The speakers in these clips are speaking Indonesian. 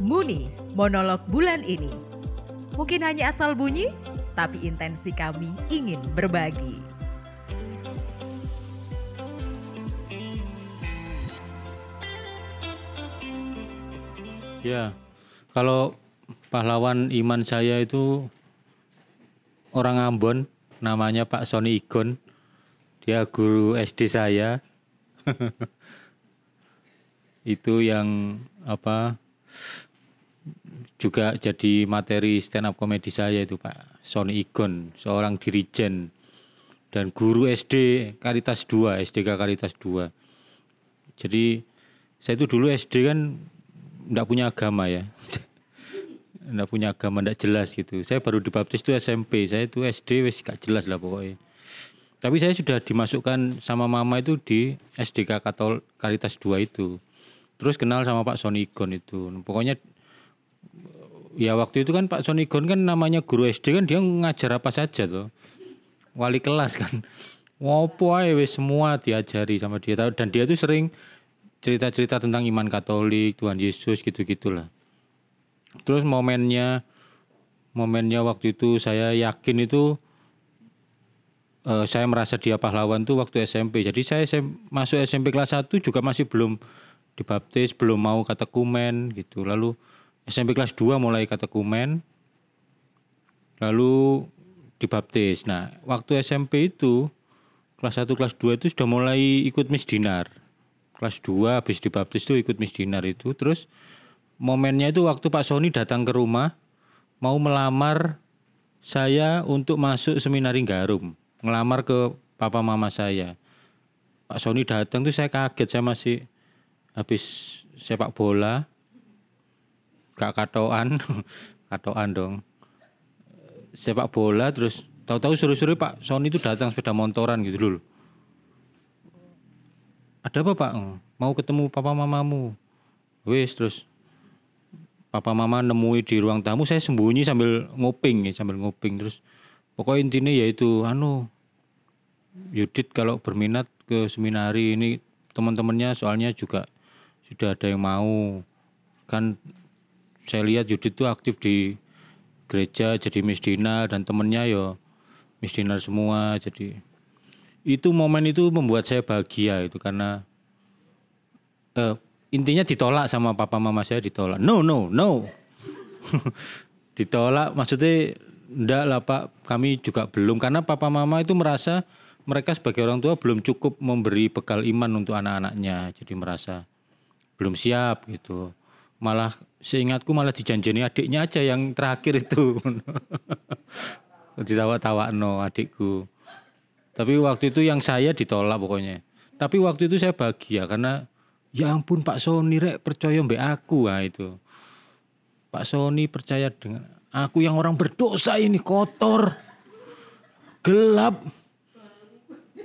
Muni, monolog bulan ini. Mungkin hanya asal bunyi, tapi intensi kami ingin berbagi. Ya, kalau pahlawan iman saya itu orang Ambon, namanya Pak Sony Igon. Dia guru SD saya. itu yang apa juga jadi materi stand up komedi saya itu Pak Sony Igon, seorang dirijen dan guru SD Karitas 2, SDK Karitas 2. Jadi saya itu dulu SD kan enggak punya agama ya. enggak punya agama, enggak jelas gitu. Saya baru dibaptis itu SMP, saya itu SD wis gak jelas lah pokoknya. Tapi saya sudah dimasukkan sama mama itu di SDK Katol Karitas 2 itu. Terus kenal sama Pak Sony Gon itu. Pokoknya ya waktu itu kan Pak Sony Gon kan namanya guru SD kan dia ngajar apa saja tuh. Wali kelas kan. Ngopo ae semua diajari sama dia dan dia tuh sering cerita-cerita tentang iman Katolik, Tuhan Yesus gitu-gitulah. Terus momennya momennya waktu itu saya yakin itu uh, saya merasa dia pahlawan tuh waktu SMP. Jadi saya SM, masuk SMP kelas 1 juga masih belum dibaptis, belum mau katekumen gitu. Lalu SMP kelas 2 mulai katekumen. Lalu dibaptis. Nah, waktu SMP itu kelas 1 kelas 2 itu sudah mulai ikut misdinar kelas 2 habis dibaptis tuh ikut misdinar itu terus momennya itu waktu Pak Sony datang ke rumah mau melamar saya untuk masuk seminari Garum ngelamar ke papa mama saya Pak Sony datang tuh saya kaget saya masih habis sepak bola gak katoan katoan dong. Sepak bola terus tahu-tahu suruh-suruh Pak Sony itu datang sepeda motoran gitu dulu ada apa pak? Mau ketemu papa mamamu. Wes terus papa mama nemui di ruang tamu saya sembunyi sambil ngoping ya sambil ngoping. Terus pokoknya intinya yaitu anu Yudit kalau berminat ke seminari ini teman-temannya soalnya juga sudah ada yang mau. Kan saya lihat Yudit tuh aktif di gereja jadi misdina dan temennya yo misdina semua jadi itu momen itu membuat saya bahagia itu karena uh, intinya ditolak sama papa mama saya ditolak. No no no. Ditolak maksudnya enggak lah pak kami juga belum. Karena papa mama itu merasa mereka sebagai orang tua belum cukup memberi bekal iman untuk anak-anaknya jadi merasa belum siap gitu. Malah seingatku malah dijanjeni adiknya aja yang terakhir itu ditawa-tawa no adikku tapi waktu itu yang saya ditolak pokoknya. Tapi waktu itu saya bahagia karena ya ampun Pak Sony rek percaya mbak aku nah itu. Pak Sony percaya dengan aku yang orang berdosa ini kotor, gelap.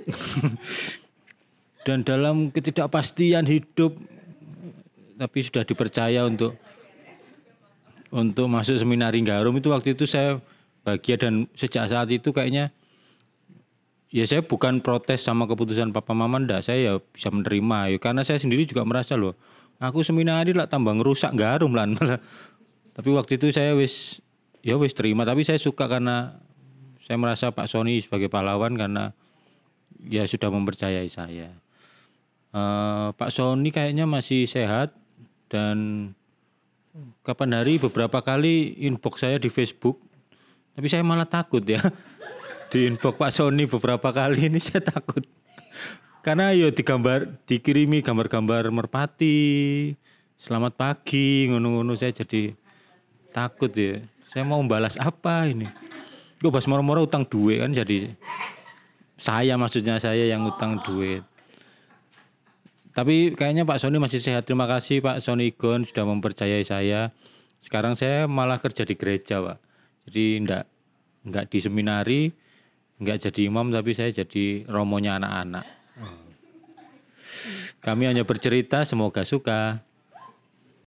Dan dalam ketidakpastian hidup tapi sudah dipercaya untuk untuk masuk seminari Garum itu waktu itu saya bahagia dan sejak saat itu kayaknya ya saya bukan protes sama keputusan papa mama ndak saya ya bisa menerima. Ya karena saya sendiri juga merasa loh aku seminari lah tambah ngerusak garum lah. Tapi waktu itu saya wis ya wis terima. Tapi saya suka karena saya merasa Pak Sony sebagai pahlawan karena ya sudah mempercayai saya. Uh, Pak Sony kayaknya masih sehat dan kapan hari beberapa kali inbox saya di Facebook tapi saya malah takut ya. Di inbox Pak Sony beberapa kali ini saya takut. Karena yo digambar dikirimi gambar-gambar merpati selamat pagi ngono-ngono saya jadi takut ya. Saya mau balas apa ini? Gue pas moro-moro utang duit kan jadi saya maksudnya saya yang utang duit tapi kayaknya Pak Sony masih sehat terima kasih Pak Sony Gon sudah mempercayai saya sekarang saya malah kerja di gereja Pak jadi enggak enggak di seminari nggak jadi imam tapi saya jadi romonya anak-anak. Kami hanya bercerita, semoga suka.